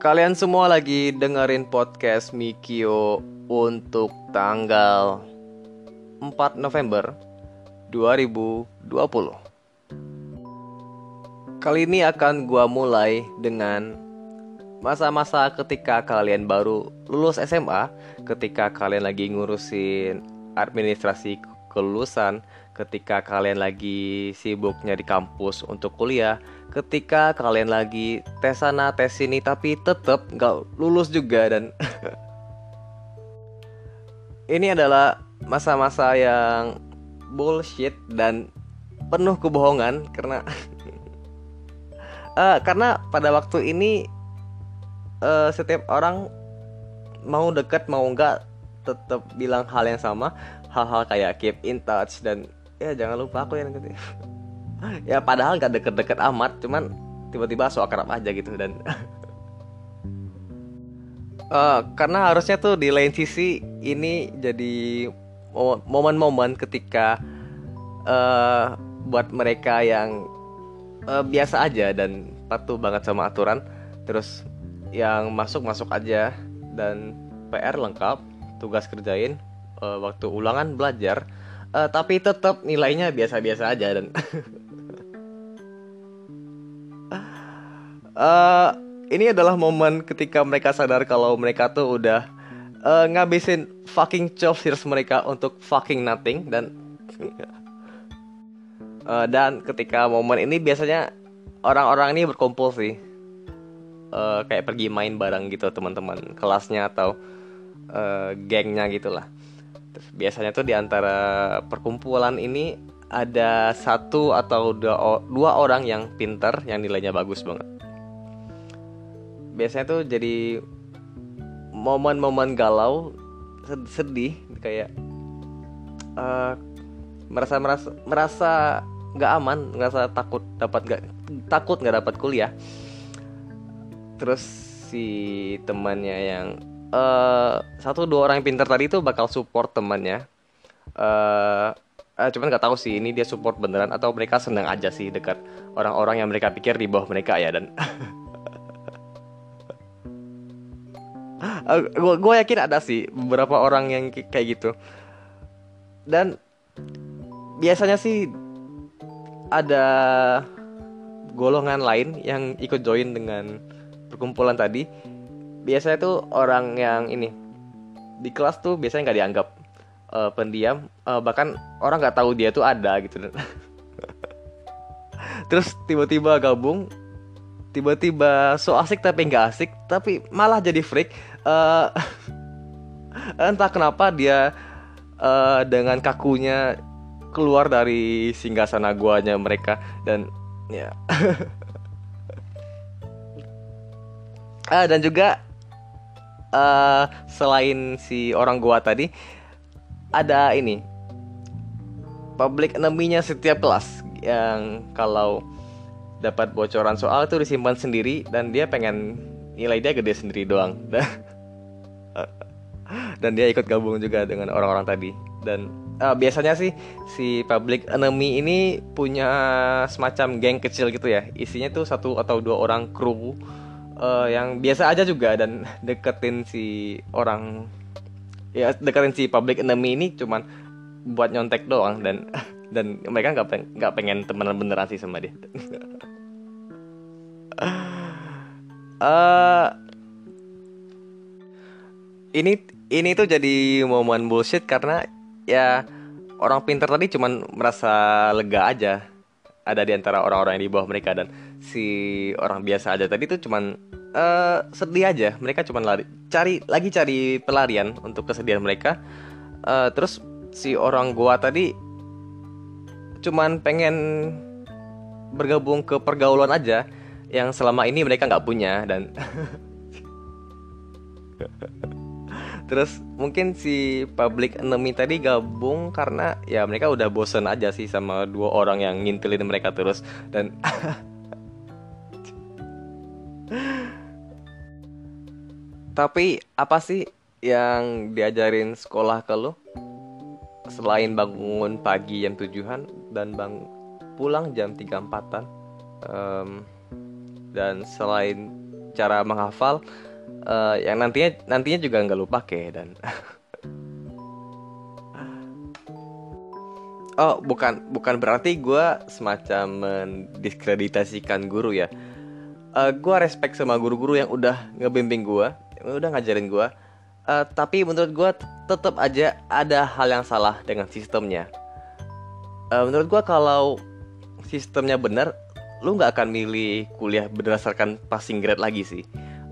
Kalian semua lagi dengerin podcast Mikio untuk tanggal 4 November 2020. Kali ini akan gua mulai dengan masa-masa ketika kalian baru lulus SMA, ketika kalian lagi ngurusin administrasi kelulusan, ketika kalian lagi sibuknya di kampus untuk kuliah, ketika kalian lagi tes sana tes sini tapi tetap nggak lulus juga dan ini adalah masa-masa yang bullshit dan penuh kebohongan karena uh, karena pada waktu ini uh, setiap orang mau deket mau enggak tetap bilang hal yang sama hal-hal kayak keep in touch dan ya jangan lupa aku yang nanti ya padahal gak deket-deket amat cuman tiba-tiba so akrab aja gitu dan uh, karena harusnya tuh di lain sisi ini jadi momen-momen ketika uh, buat mereka yang uh, biasa aja dan patuh banget sama aturan terus yang masuk masuk aja dan PR lengkap tugas kerjain uh, waktu ulangan belajar uh, tapi tetap nilainya biasa-biasa aja dan uh, ini adalah momen ketika mereka sadar kalau mereka tuh udah uh, ngabisin fucking 12 years mereka untuk fucking nothing dan uh, dan ketika momen ini biasanya orang-orang ini berkumpul sih. Uh, kayak pergi main bareng gitu teman-teman kelasnya atau uh, gengnya gitulah Biasanya tuh di antara perkumpulan ini ada satu atau dua, dua orang yang pinter yang nilainya bagus banget. Biasanya tuh jadi momen-momen galau sedih kayak uh, merasa merasa merasa nggak aman merasa takut dapat nggak takut nggak dapat kuliah. Terus si temannya yang uh, satu dua orang yang pintar tadi itu bakal support temannya. Uh, uh, cuman nggak tahu sih ini dia support beneran atau mereka senang aja sih dekat orang-orang yang mereka pikir di bawah mereka ya dan. Gue gue yakin ada sih beberapa orang yang kayak gitu. Dan biasanya sih ada golongan lain yang ikut join dengan perkumpulan tadi biasanya tuh orang yang ini di kelas tuh biasanya nggak dianggap uh, pendiam uh, bahkan orang nggak tahu dia tuh ada gitu. Terus tiba-tiba gabung tiba-tiba so asik tapi nggak asik tapi malah jadi freak uh, entah kenapa dia uh, dengan kakunya keluar dari singgasana guanya mereka dan ya. Uh, dan juga uh, selain si orang gua tadi ada ini. Public enemy-nya setiap kelas yang kalau dapat bocoran soal itu disimpan sendiri dan dia pengen nilai dia gede sendiri doang. Dan dia ikut gabung juga dengan orang-orang tadi. Dan uh, biasanya sih si public enemy ini punya semacam geng kecil gitu ya. Isinya tuh satu atau dua orang kru uh, yang biasa aja juga dan deketin si orang. Ya deketin si public enemy ini cuman buat nyontek doang dan dan mereka nggak peng nggak pengen temenan beneran sih sama dia. Uh, ini ini tuh jadi momen bullshit karena ya orang pinter tadi cuman merasa lega aja. Ada di antara orang-orang yang di bawah mereka dan si orang biasa aja. Tadi tuh cuman uh, sedih aja. Mereka cuman lari cari lagi cari pelarian untuk kesedihan mereka. Uh, terus si orang gua tadi cuman pengen bergabung ke pergaulan aja yang selama ini mereka nggak punya dan terus mungkin si public enemy tadi gabung karena ya mereka udah bosen aja sih sama dua orang yang ngintilin mereka terus dan tapi apa sih yang diajarin sekolah ke lo selain bangun pagi jam tujuhan dan bang pulang jam tiga empatan. Um, dan selain cara menghafal uh, yang nantinya nantinya juga nggak lu pakai dan oh bukan bukan berarti gue semacam mendiskreditasikan guru ya uh, eh, gue respect sama guru-guru yang udah ngebimbing gue yang udah ngajarin gue uh, tapi menurut gue tetap aja ada hal yang salah dengan sistemnya. Uh, menurut gue kalau sistemnya benar lu nggak akan milih kuliah berdasarkan passing grade lagi sih.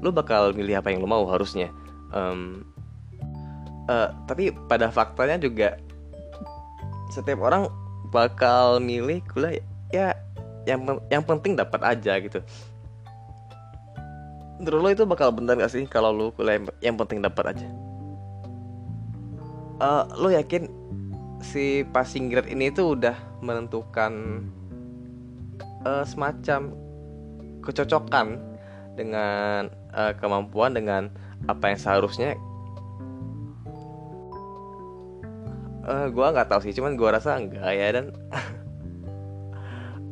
Lu bakal milih apa yang lu mau harusnya. Um, uh, tapi pada faktanya juga setiap orang bakal milih kuliah ya yang yang penting dapat aja gitu menurut lo itu bakal benar gak sih kalau lo kuliah yang penting dapat aja? Uh, lo yakin si passing grade ini tuh udah menentukan uh, semacam kecocokan dengan uh, kemampuan dengan apa yang seharusnya? Uh, gue nggak tahu sih cuman gue rasa enggak ya dan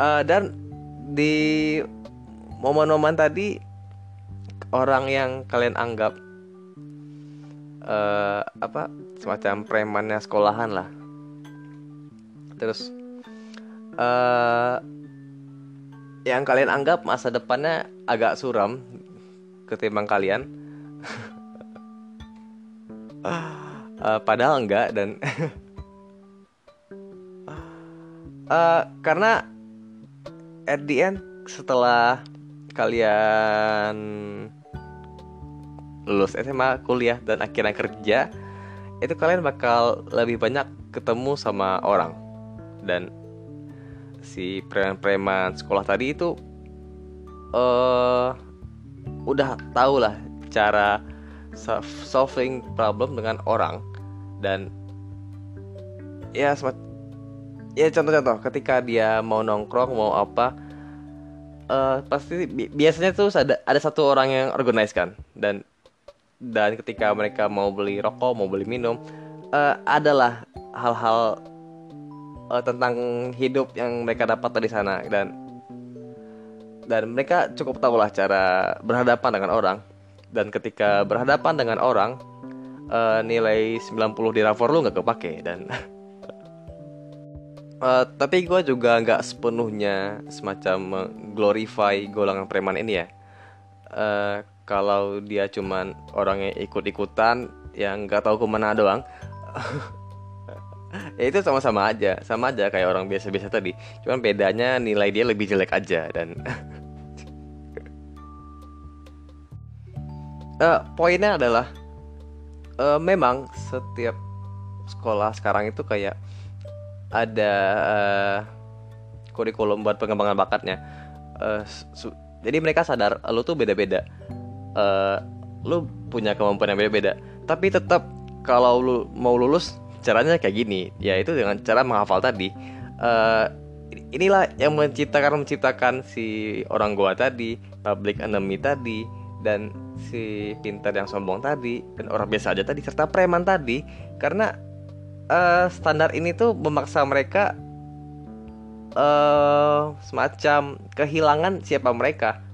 uh, dan di momen-momen tadi orang yang kalian anggap uh, apa semacam premannya sekolahan lah. Terus uh, yang kalian anggap masa depannya agak suram ketimbang kalian. Uh, padahal enggak dan uh, karena at the end setelah kalian lulus SMA, kuliah dan akhirnya kerja, itu kalian bakal lebih banyak ketemu sama orang. Dan si preman-preman sekolah tadi itu uh, udah tau lah cara solving problem dengan orang. Dan ya ya contoh-contoh ketika dia mau nongkrong mau apa uh, pasti bi biasanya tuh ada ada satu orang yang organize kan. Dan dan ketika mereka mau beli rokok mau beli minum uh, adalah hal-hal uh, tentang hidup yang mereka dapat dari sana. Dan dan mereka cukup tahu lah cara berhadapan dengan orang. Dan ketika berhadapan dengan orang uh, nilai 90 di rapor lu nggak kepake. Dan Uh, tapi gue juga nggak sepenuhnya semacam glorify golongan preman ini ya. Uh, kalau dia cuman orang yang ikut-ikutan yang nggak tahu ke mana doang, ya itu sama-sama aja, sama aja kayak orang biasa-biasa tadi. Cuman bedanya nilai dia lebih jelek aja dan uh, poinnya adalah uh, memang setiap sekolah sekarang itu kayak ada uh, kurikulum buat pengembangan bakatnya. Uh, jadi mereka sadar lo tuh beda-beda. Uh, lu punya kemampuan yang beda-beda. Tapi tetap kalau lu mau lulus caranya kayak gini, yaitu dengan cara menghafal tadi. Uh, inilah yang menciptakan menciptakan si orang gua tadi, public enemy tadi, dan si pintar yang sombong tadi, dan orang biasa aja tadi, serta preman tadi, karena uh, standar ini tuh memaksa mereka uh, semacam kehilangan siapa mereka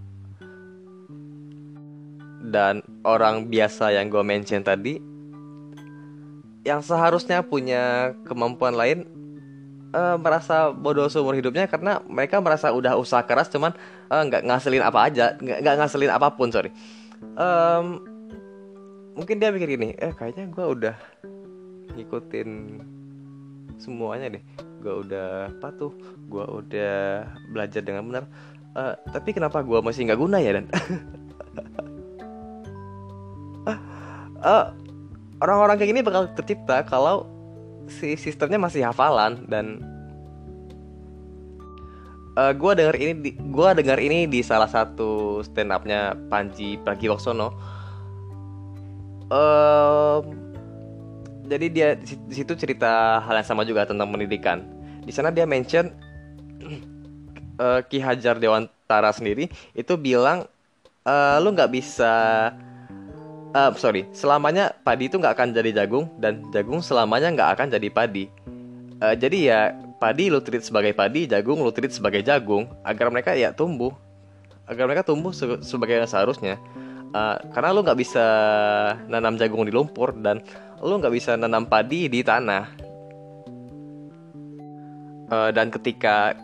dan orang biasa yang gue mention tadi yang seharusnya punya kemampuan lain uh, merasa bodoh seumur hidupnya karena mereka merasa udah usaha keras cuman nggak uh, ngasilin apa aja nggak ngasilin apa pun sorry. Um, mungkin dia mikir gini eh kayaknya gue udah ngikutin semuanya deh. Gue udah patuh gue udah belajar dengan benar. Uh, tapi kenapa gue masih nggak guna ya dan uh, orang-orang kayak gini bakal tercipta kalau si sistemnya masih hafalan dan uh, eh, gue dengar ini gue dengar ini di salah satu stand upnya Panji Pragiwaksono uh, jadi dia di situ cerita hal yang sama juga tentang pendidikan. Di sana dia mention uh, Ki Hajar Dewantara sendiri itu bilang uh, lu nggak bisa uh, sorry. Selamanya padi itu nggak akan jadi jagung dan jagung selamanya nggak akan jadi padi. Uh, jadi ya padi lu treat sebagai padi, jagung lu treat sebagai jagung agar mereka ya tumbuh. Agar mereka tumbuh se sebagai yang seharusnya. Uh, karena lu nggak bisa nanam jagung di lumpur dan lu nggak bisa nanam padi di tanah. Uh, dan ketika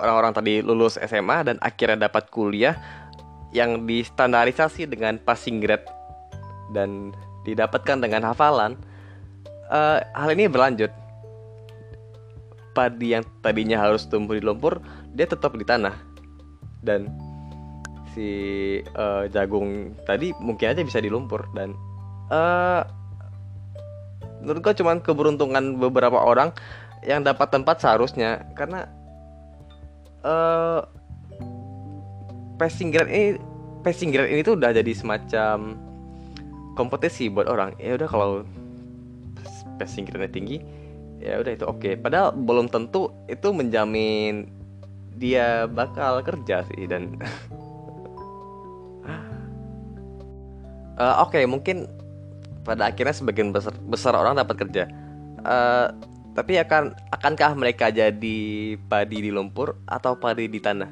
orang-orang tadi lulus SMA dan akhirnya dapat kuliah yang distandarisasi dengan passing grade dan didapatkan dengan hafalan uh, hal ini berlanjut. Padi yang tadinya harus tumbuh di lumpur dia tetap di tanah. Dan si uh, jagung tadi mungkin aja bisa di lumpur dan uh, menurut gue cuman keberuntungan beberapa orang yang dapat tempat seharusnya. Karena uh, passing grade ini passing grade ini tuh udah jadi semacam kompetisi buat orang. Ya udah kalau passing grade tinggi ya udah itu oke. Okay. padahal belum tentu itu menjamin dia bakal kerja sih dan uh, oke okay, mungkin pada akhirnya sebagian besar, besar orang dapat kerja. Uh, tapi akan akankah mereka jadi padi di lumpur atau padi di tanah?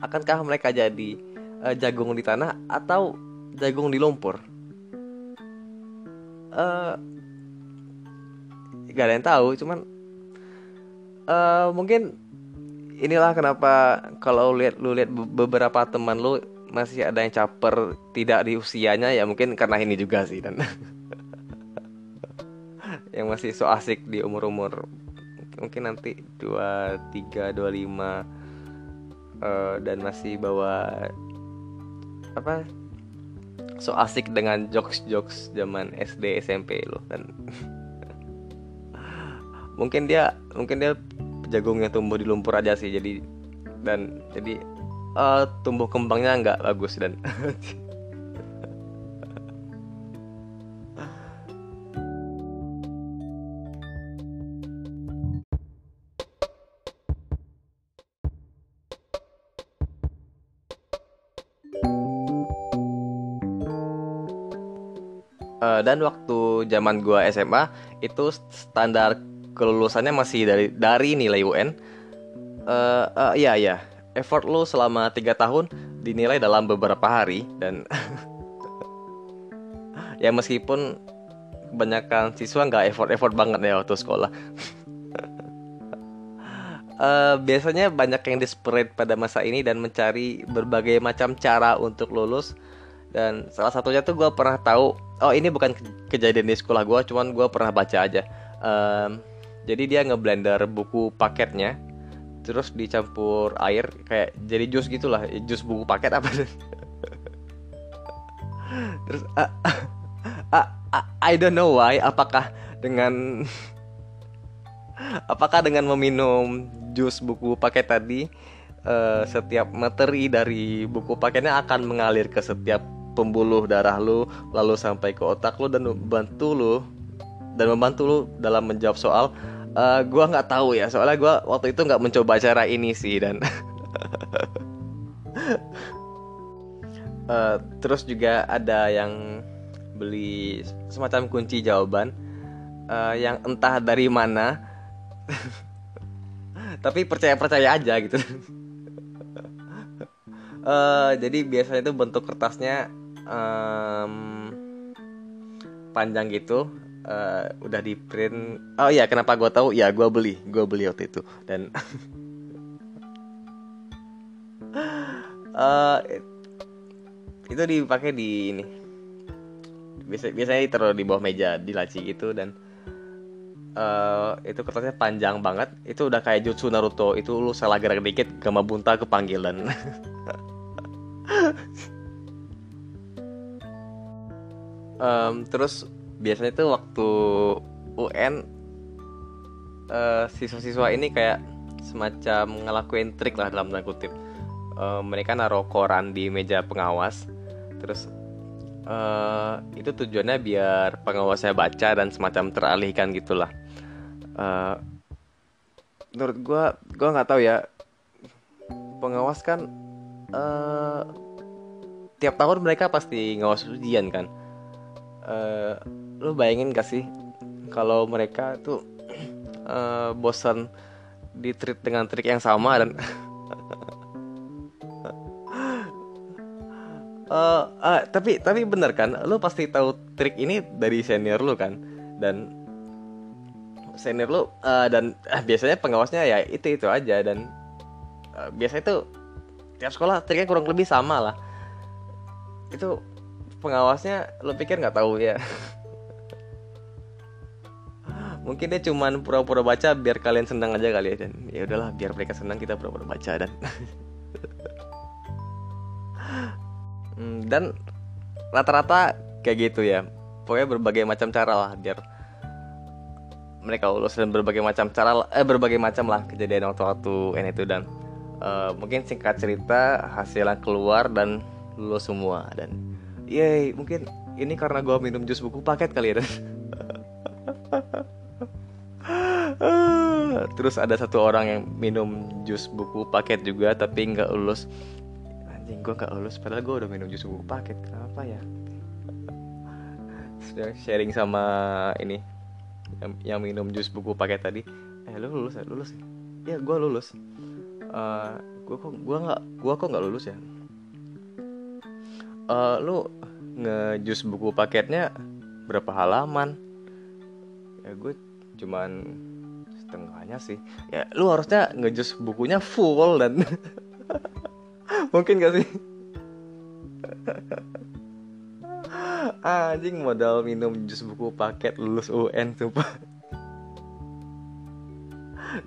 Akankah mereka jadi uh, jagung di tanah atau jagung di lumpur uh, gak ada yang tahu cuman uh, mungkin inilah kenapa kalau lihat lu lihat beberapa teman lu masih ada yang caper tidak di usianya ya mungkin karena ini juga sih dan yang masih so asik di umur-umur mungkin nanti 23 25 uh, dan masih bawa apa so asik dengan jokes-jokes zaman SD SMP loh dan mungkin dia mungkin dia jagungnya tumbuh di lumpur aja sih jadi dan jadi uh, tumbuh kembangnya nggak bagus dan dan waktu zaman gua SMA itu standar kelulusannya masih dari dari nilai UN. Uh, uh, iya iya, effort lo selama tiga tahun dinilai dalam beberapa hari dan ya meskipun kebanyakan siswa nggak effort effort banget ya waktu sekolah. uh, biasanya banyak yang desperate pada masa ini dan mencari berbagai macam cara untuk lulus dan salah satunya tuh gue pernah tahu oh ini bukan kejadian di sekolah gue cuman gue pernah baca aja. Um, jadi dia ngeblender buku paketnya terus dicampur air kayak jadi jus gitulah jus buku paket apa. Terus uh, uh, uh, I don't know why apakah dengan apakah dengan meminum jus buku paket tadi uh, setiap materi dari buku paketnya akan mengalir ke setiap pembuluh darah lu lalu sampai ke otak lu dan membantu lu dan membantu lu dalam menjawab soal uh, gue nggak tahu ya. Soalnya gue waktu itu nggak mencoba cara ini sih dan uh, terus juga ada yang beli semacam kunci jawaban uh, yang entah dari mana tapi percaya percaya aja gitu. Uh, jadi biasanya itu bentuk kertasnya um, panjang gitu uh, udah di print. Oh iya kenapa gue tahu? Ya gue beli gue beli waktu itu. Dan uh, itu dipakai di ini. Biasa biasanya ditaruh di bawah meja di laci gitu dan uh, itu kertasnya panjang banget. Itu udah kayak jutsu Naruto. Itu lu salah gerak dikit gama bunta kepanggil dan um, terus biasanya tuh waktu UN uh, siswa-siswa ini kayak semacam ngelakuin trik lah dalam tanda kutip. Uh, mereka naruh koran di meja pengawas. Terus uh, itu tujuannya biar pengawasnya baca dan semacam teralihkan gitulah. Uh, menurut gue gue nggak tahu ya. Pengawas kan uh, tiap tahun mereka pasti ngawas ujian kan uh, lu bayangin gak sih kalau mereka tuh uh, bosan di treat dengan trik yang sama dan uh, uh, tapi tapi bener kan lu pasti tahu trik ini dari senior lu kan? Dan senior lu uh, dan uh, biasanya pengawasnya ya itu itu aja dan uh, biasanya itu tiap sekolah triknya kurang lebih sama lah. Itu pengawasnya lu pikir nggak tahu ya? Mungkin dia cuman pura-pura baca biar kalian senang aja kali ya dan ya udahlah biar mereka senang kita pura-pura baca dan hmm, dan rata-rata kayak gitu ya. Pokoknya berbagai macam cara lah biar mereka lulus dan berbagai macam cara eh berbagai macam lah kejadian waktu-waktu ini itu dan uh, mungkin singkat cerita hasilnya keluar dan lulus semua dan yay mungkin ini karena gue minum jus buku paket kali ya dan terus ada satu orang yang minum jus buku paket juga tapi nggak lulus. Anjing gue nggak lulus padahal gue udah minum jus buku paket kenapa ya? Sudah sharing sama ini yang, yang minum jus buku paket tadi. Eh lu lulus ya? Lulus ya? Gue lulus. Uh, gue kok gue nggak gue kok nggak lulus ya uh, lu ngejus buku paketnya berapa halaman? Ya gue cuman setengahnya sih. Ya lu harusnya ngejus bukunya full dan. Mungkin gak sih? Anjing modal minum jus buku paket lulus UN sumpah.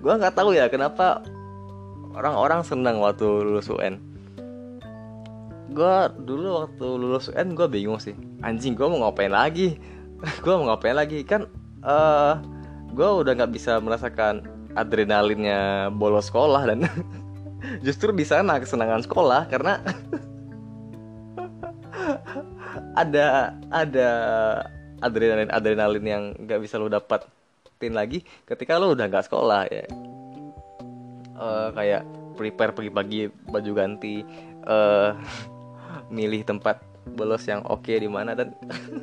Gue nggak tahu ya kenapa orang-orang senang waktu lulus UN gue dulu waktu lulus UN gue bingung sih. Anjing gue mau ngapain lagi? Gue mau ngapain lagi? Kan uh, gue udah nggak bisa merasakan adrenalinnya bolos sekolah dan justru di sana kesenangan sekolah karena ada ada adrenalin adrenalin yang nggak bisa lo dapatin lagi ketika lo udah nggak sekolah ya. Uh, kayak prepare pagi-pagi baju ganti uh, milih tempat bolos yang oke okay di mana dan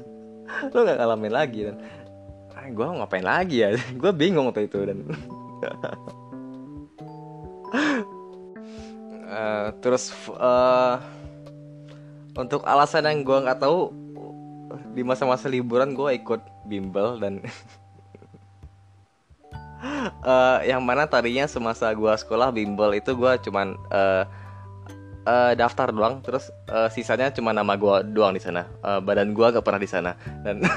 lo nggak ngalamin lagi dan ah, gue ngapain lagi ya? Gue bingung waktu itu dan uh, terus uh, untuk alasan yang gue nggak tahu di masa-masa liburan gue ikut bimbel dan uh, yang mana tadinya semasa gue sekolah bimbel itu gue cuman uh, uh, daftar doang terus uh, sisanya cuma nama gue doang di sana. Uh, badan gue gak pernah di sana. Dan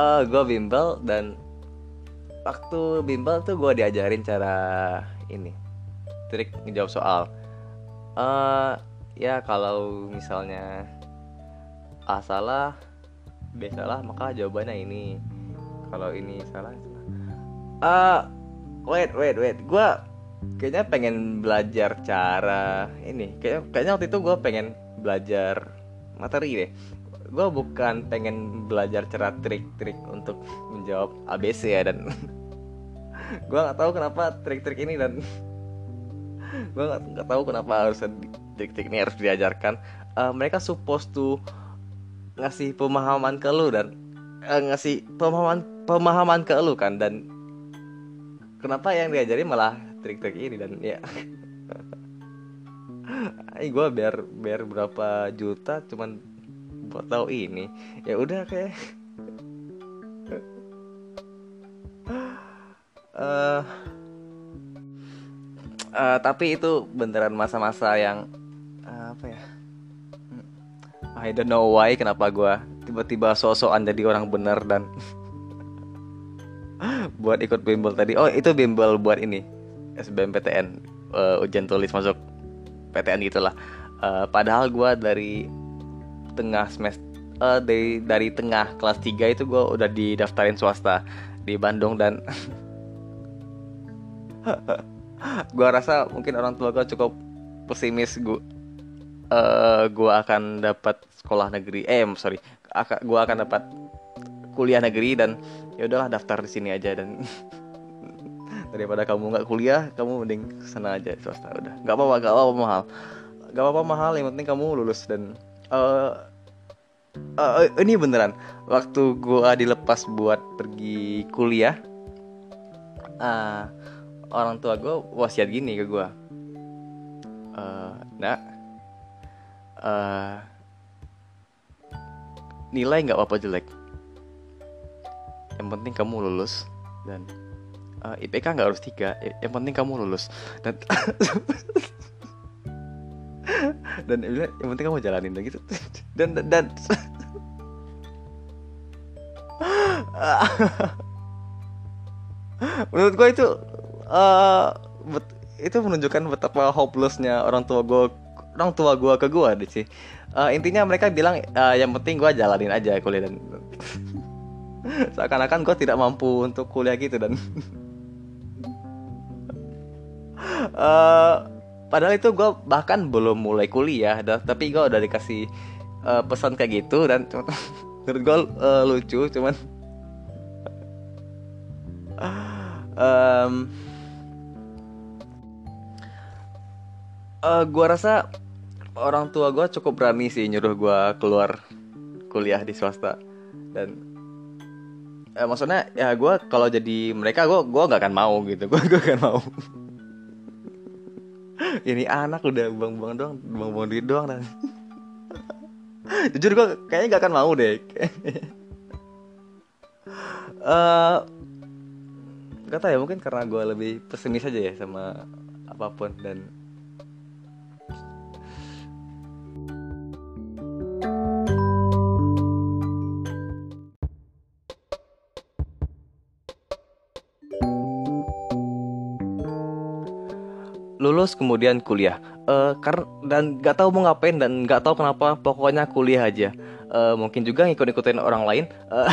uh, gue bimbel dan waktu bimbel tuh gue diajarin cara ini trik ngejawab soal. Uh, ya kalau misalnya A salah B salah maka jawabannya ini. Kalau ini salah uh, wait wait wait. Gue kayaknya pengen belajar cara ini. Kayaknya kayaknya waktu itu gue pengen belajar materi deh. Gue bukan pengen belajar cara trik-trik untuk menjawab ABC ya dan gue nggak tahu kenapa trik-trik ini dan gue nggak tahu kenapa harus trik-trik ini harus diajarkan. Uh, mereka supposed to ngasih pemahaman ke lu dan uh, ngasih pemahaman pemahaman ke lu kan dan kenapa yang diajari malah trik-trik ini dan ya. Gue biar biar berapa juta cuman buat tahu ini. Ya udah kayak uh, uh, tapi itu beneran masa-masa yang uh, apa ya? Hmm, I don't know why kenapa gue tiba-tiba sosokan jadi orang bener dan buat ikut bimbel tadi. Oh itu bimbel buat ini SBMPTN uh, ujian tulis masuk PTN gitulah. Uh, padahal gue dari tengah semester uh, dari dari tengah kelas 3 itu gue udah didaftarin swasta di Bandung dan gue rasa mungkin orang tua gue cukup pesimis gue uh, gue akan dapat sekolah negeri eh sorry gue akan dapat kuliah negeri dan ya udahlah daftar di sini aja dan daripada kamu nggak kuliah kamu mending sana aja swasta udah. Nggak apa-apa nggak apa-apa mahal. Nggak apa-apa mahal yang penting kamu lulus dan uh, uh, ini beneran. Waktu gua dilepas buat pergi kuliah uh, orang tua gue wasiat gini ke gue uh, nak uh, nilai nggak apa-apa jelek. Yang penting kamu lulus dan uh, IPK nggak harus tiga. Yang penting kamu lulus. Dan dan yang penting kamu jalanin gitu dan dan, dan menurut gue itu uh, itu menunjukkan betapa hopelessnya orang tua gue orang tua gue ke gue deh sih uh, intinya mereka bilang uh, yang penting gue jalanin aja kuliah dan seakan-akan gue tidak mampu untuk kuliah gitu dan uh, padahal itu gue bahkan belum mulai kuliah dah, tapi gue udah dikasih uh, pesan kayak gitu dan menurut gue uh, lucu cuman um, uh, gue rasa orang tua gue cukup berani sih nyuruh gue keluar kuliah di swasta dan eh, maksudnya ya gue kalau jadi mereka gue gue nggak akan mau gitu. Gue gak akan mau ini anak udah buang-buang doang buang-buang duit doang dan jujur gue kayaknya gak akan mau deh. Uh, gak tau ya mungkin karena gue lebih pesimis aja ya sama apa pun dan lulus kemudian kuliah. Uh, karena dan nggak tahu mau ngapain dan nggak tahu kenapa pokoknya kuliah aja. Uh, mungkin juga ngikut-ngikutin orang lain. Uh,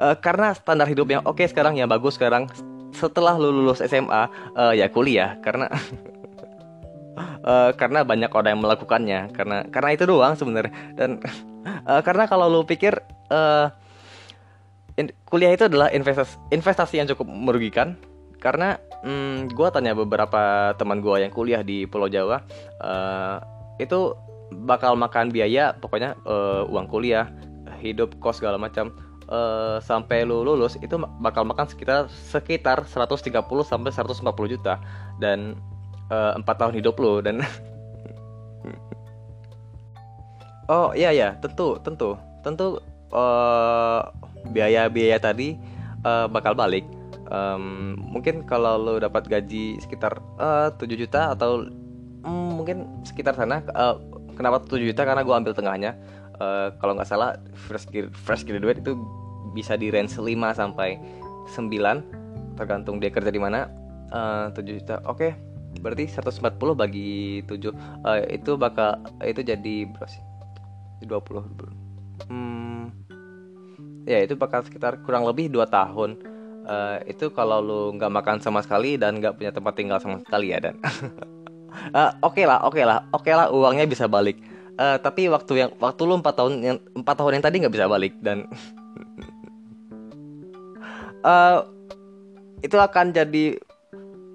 uh, karena standar hidup yang oke okay sekarang yang bagus sekarang setelah lu lulus SMA uh, ya kuliah. Karena uh, karena banyak orang yang melakukannya. Karena karena itu doang sebenarnya. Dan uh, karena kalau lu pikir uh, in, kuliah itu adalah investasi investasi yang cukup merugikan karena hmm, gue tanya beberapa teman gue yang kuliah di Pulau Jawa uh, itu bakal makan biaya pokoknya uh, uang kuliah hidup kos segala macam uh, sampai lu lulus itu bakal makan sekitar sekitar 130 sampai 140 juta. Dan empat uh, tahun hidup lu dan oh iya ya tentu tentu. Tentu biaya biaya-biaya tadi uh, bakal balik um, mungkin kalau lo dapat gaji sekitar uh, eh, 7 juta atau um, mungkin sekitar sana uh, kenapa 7 juta? Karena gue ambil tengahnya. Uh, kalau nggak salah fresh fresh graduate itu bisa di range 5 sampai 9 tergantung dia kerja di mana. Uh, 7 juta oke. Okay. berarti 140 bagi 7 uh, itu bakal itu jadi berapa sih? 20 hmm, ya itu bakal sekitar kurang lebih 2 tahun uh, itu kalau lu nggak makan sama sekali dan nggak punya tempat tinggal sama sekali ya dan. Uh, oke okay lah oke okay lah oke okay lah uangnya bisa balik. Uh, tapi waktu yang waktu lu empat tahun yang empat tahun yang tadi nggak bisa balik dan. Uh, itu akan jadi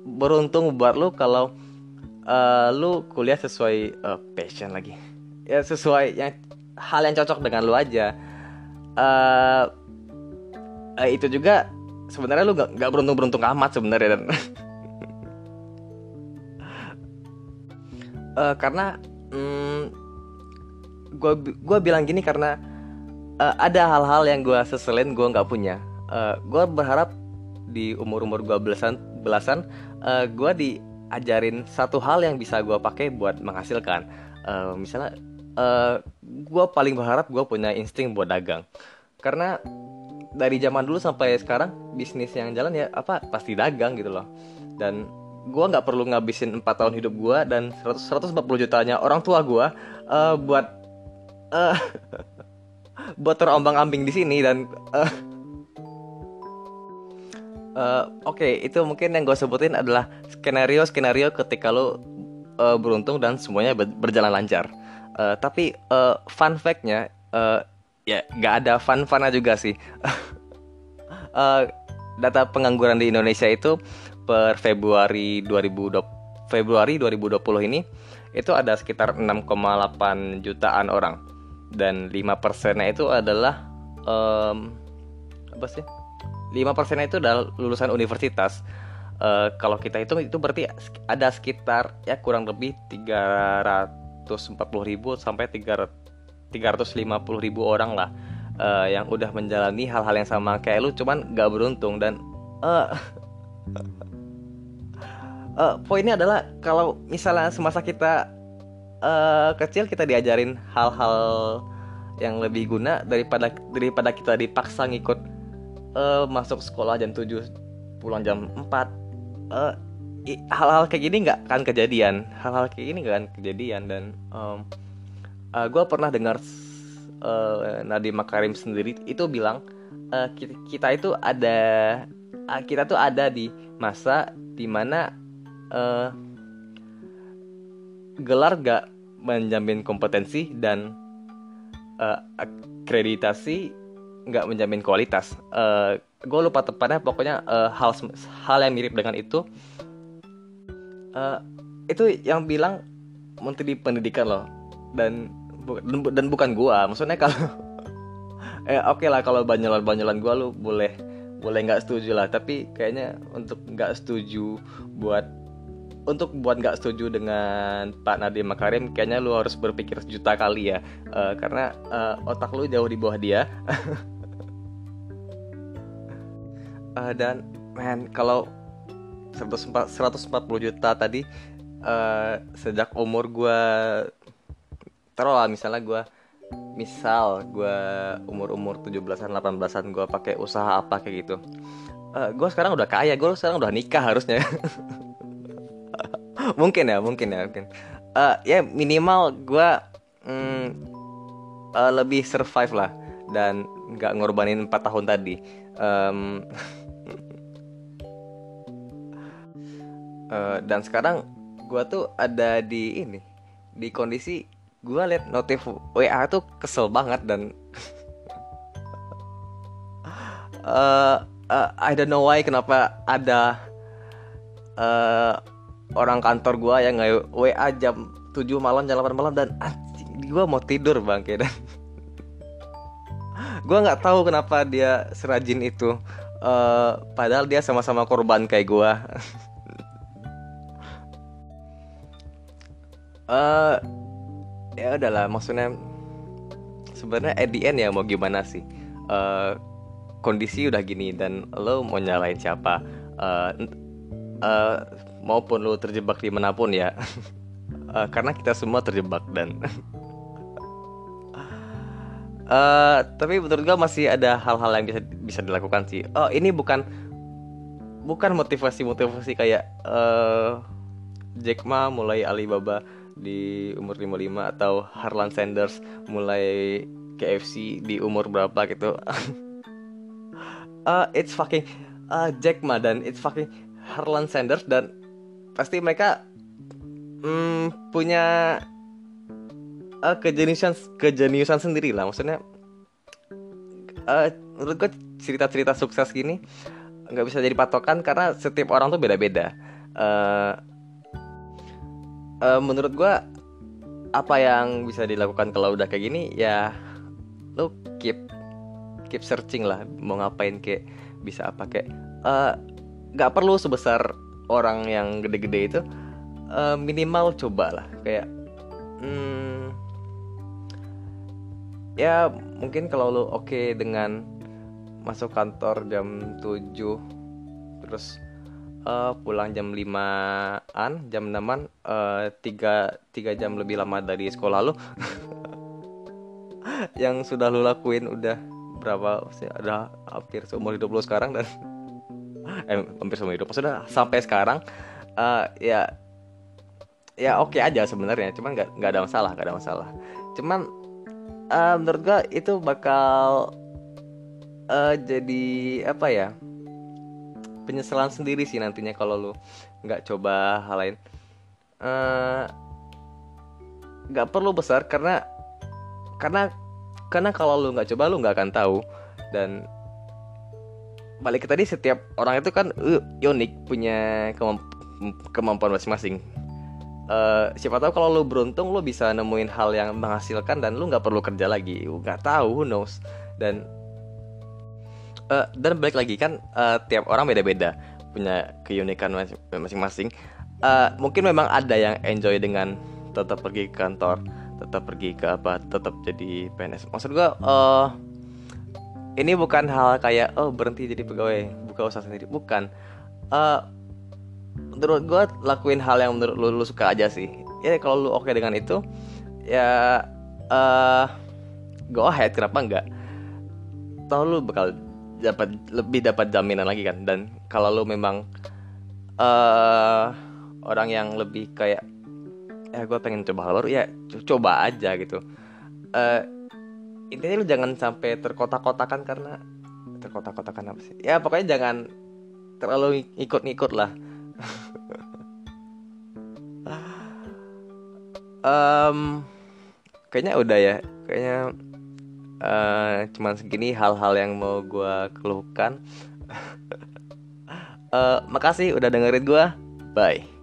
beruntung buat lu kalau uh, lu kuliah sesuai uh, passion lagi. Ya sesuai yang hal yang cocok dengan lu aja. Uh, uh, itu juga sebenarnya lu gak, gak beruntung beruntung amat sebenarnya dan. Uh, karena gue gue bilang gini karena uh, ada hal-hal yang gue seselin gue nggak punya. Uh, gue berharap di umur umur gue belasan belasan uh, gue diajarin satu hal yang bisa gue pakai buat menghasilkan. Uh, misalnya uh, gue paling berharap gue punya insting buat dagang. Karena dari zaman dulu sampai sekarang bisnis yang jalan ya apa pasti dagang gitu loh. Dan gue nggak perlu ngabisin 4 tahun hidup gue dan 100 140 jutanya orang tua gue uh, buat uh, buat terombang ambing di sini dan uh, uh, oke okay, itu mungkin yang gue sebutin adalah skenario skenario ketika lo uh, beruntung dan semuanya berjalan lancar. Uh, tapi uh, fun factnya uh, ya nggak ada fun-funnya juga sih. uh, data pengangguran di Indonesia itu per Februari 2020 Februari 2020 ini itu ada sekitar 6,8 jutaan orang dan 5 persennya itu adalah um, apa sih? 5 persennya itu adalah lulusan universitas uh, kalau kita hitung itu berarti ada sekitar ya kurang lebih 340 ribu sampai 300 350 ribu orang lah uh, yang udah menjalani hal-hal yang sama kayak lu cuman gak beruntung. Dan uh, uh, poinnya adalah kalau misalnya semasa kita uh, kecil kita diajarin hal-hal yang lebih guna daripada daripada kita dipaksa ngikut uh, masuk sekolah jam 7 pulang jam 4 uh, hal-hal kayak gini nggak akan kejadian. Hal-hal kayak gini nggak akan kejadian. Dan um, uh, gue pernah dengar uh, Nadiem Makarim sendiri itu bilang uh, kita, kita itu ada uh, kita tuh ada di masa di mana uh, gelar gak menjamin kompetensi dan uh, akreditasi nggak menjamin kualitas. Uh, gue lupa tepatnya, pokoknya uh, hal hal yang mirip dengan itu. Uh, itu yang bilang menteri pendidikan loh dan dan bukan gua maksudnya kalau eh oke okay lah kalau banyolan banyolan gua lu boleh boleh nggak setuju lah. Tapi kayaknya untuk nggak setuju buat untuk buat nggak setuju dengan Pak Nadiem Makarim kayaknya lu harus berpikir sejuta kali ya. Uh, karena uh, otak lu jauh di bawah dia. Uh, dan man kalau 140 juta tadi uh, sejak umur gue taruh lah misalnya gue misal gue umur umur 17an 18an gue pakai usaha apa kayak gitu. Uh, gue sekarang udah kaya gue sekarang udah nikah harusnya. Mungkin ya mungkin ya mungkin. Uh, ya minimal gue mm, uh, lebih survive lah dan nggak ngorbanin 4 tahun tadi. Um, uh, dan sekarang gue tuh ada di ini di kondisi gue liat notif WA tuh kesel banget dan uh, uh, I don't know why kenapa ada uh, orang kantor gue yang nggak WA jam 7 malam jam 8 malam dan anjing gue mau tidur bang dan gue nggak tahu kenapa dia serajin itu. Uh, padahal dia sama-sama korban kayak gue uh, ya udahlah maksudnya sebenarnya at the end ya mau gimana sih? Uh, kondisi udah gini dan lo mau nyalain siapa? Uh, uh, maupun lo terjebak di mana pun ya. Uh, karena kita semua terjebak dan uh, tapi menurut gue masih ada hal-hal yang bisa bisa dilakukan sih. Oh ini bukan bukan motivasi motivasi kayak uh, Jack Ma mulai Alibaba di umur 55 atau Harlan Sanders mulai KFC di umur berapa gitu. Uh, it's fucking uh, Jack Ma dan it's fucking Harlan Sanders dan pasti mereka mm, punya uh, kejeniusan kejeniusan sendiri lah. Maksudnya uh, menurut gue cerita-cerita sukses gini nggak bisa jadi patokan karena setiap orang tuh beda-beda. Uh, uh, menurut gue apa yang bisa dilakukan kalau udah kayak gini ya lu keep keep searching lah mau ngapain kayak bisa apa kayak. Uh, nggak perlu sebesar orang yang gede-gede itu uh, minimal coba lah kayak hmm, ya mungkin kalau lo oke okay dengan masuk kantor jam 7 terus uh, pulang jam 5an jam 6an uh, 3, 3 jam lebih lama dari sekolah lo yang sudah lo lakuin udah berapa sih ada hampir seumur hidup lo sekarang dan eh hampir seumur hidup maksudnya sampai sekarang uh, ya ya oke okay aja sebenarnya cuman nggak nggak ada masalah nggak ada masalah. Cuman uh, menurut gua itu bakal uh, jadi apa ya penyesalan sendiri sih nantinya kalau lu nggak coba hal lain. Nggak uh, perlu besar karena karena karena kalau lu nggak coba lu nggak akan tahu. Dan balik ke tadi setiap orang itu kan uh, unik punya kemamp kemampuan masing-masing. Uh, siapa tahu kalau lu beruntung lu bisa nemuin hal yang menghasilkan dan lu nggak perlu kerja lagi. Nggak tahu who knows. Dan uh, dan balik lagi kan uh, tiap orang beda-beda punya keunikan masing-masing. Uh, mungkin memang ada yang enjoy dengan tetap pergi ke kantor tetap pergi ke apa tetap jadi PNS maksud gue uh, ini bukan hal kayak oh berhenti jadi pegawai buka usaha sendiri. Bukan. Uh, menurut gue lakuin hal yang menurut lu, lu suka aja sih. Ya kalau lu oke okay dengan itu ya uh, go ahead kenapa enggak? Tau lu bakal dapat lebih dapat jaminan lagi kan. Dan kalau lu memang uh, orang yang lebih kayak ya gue pengen coba hal baru ya coba aja gitu. Uh, intinya lu jangan sampai terkotak-kotakan karena terkotak-kotakan apa sih? Ya pokoknya jangan terlalu ikut-ikut lah. Um, kayaknya udah ya. Kayaknya uh, cuman segini hal-hal yang mau gue keluhkan. Uh, makasih udah dengerin gue bye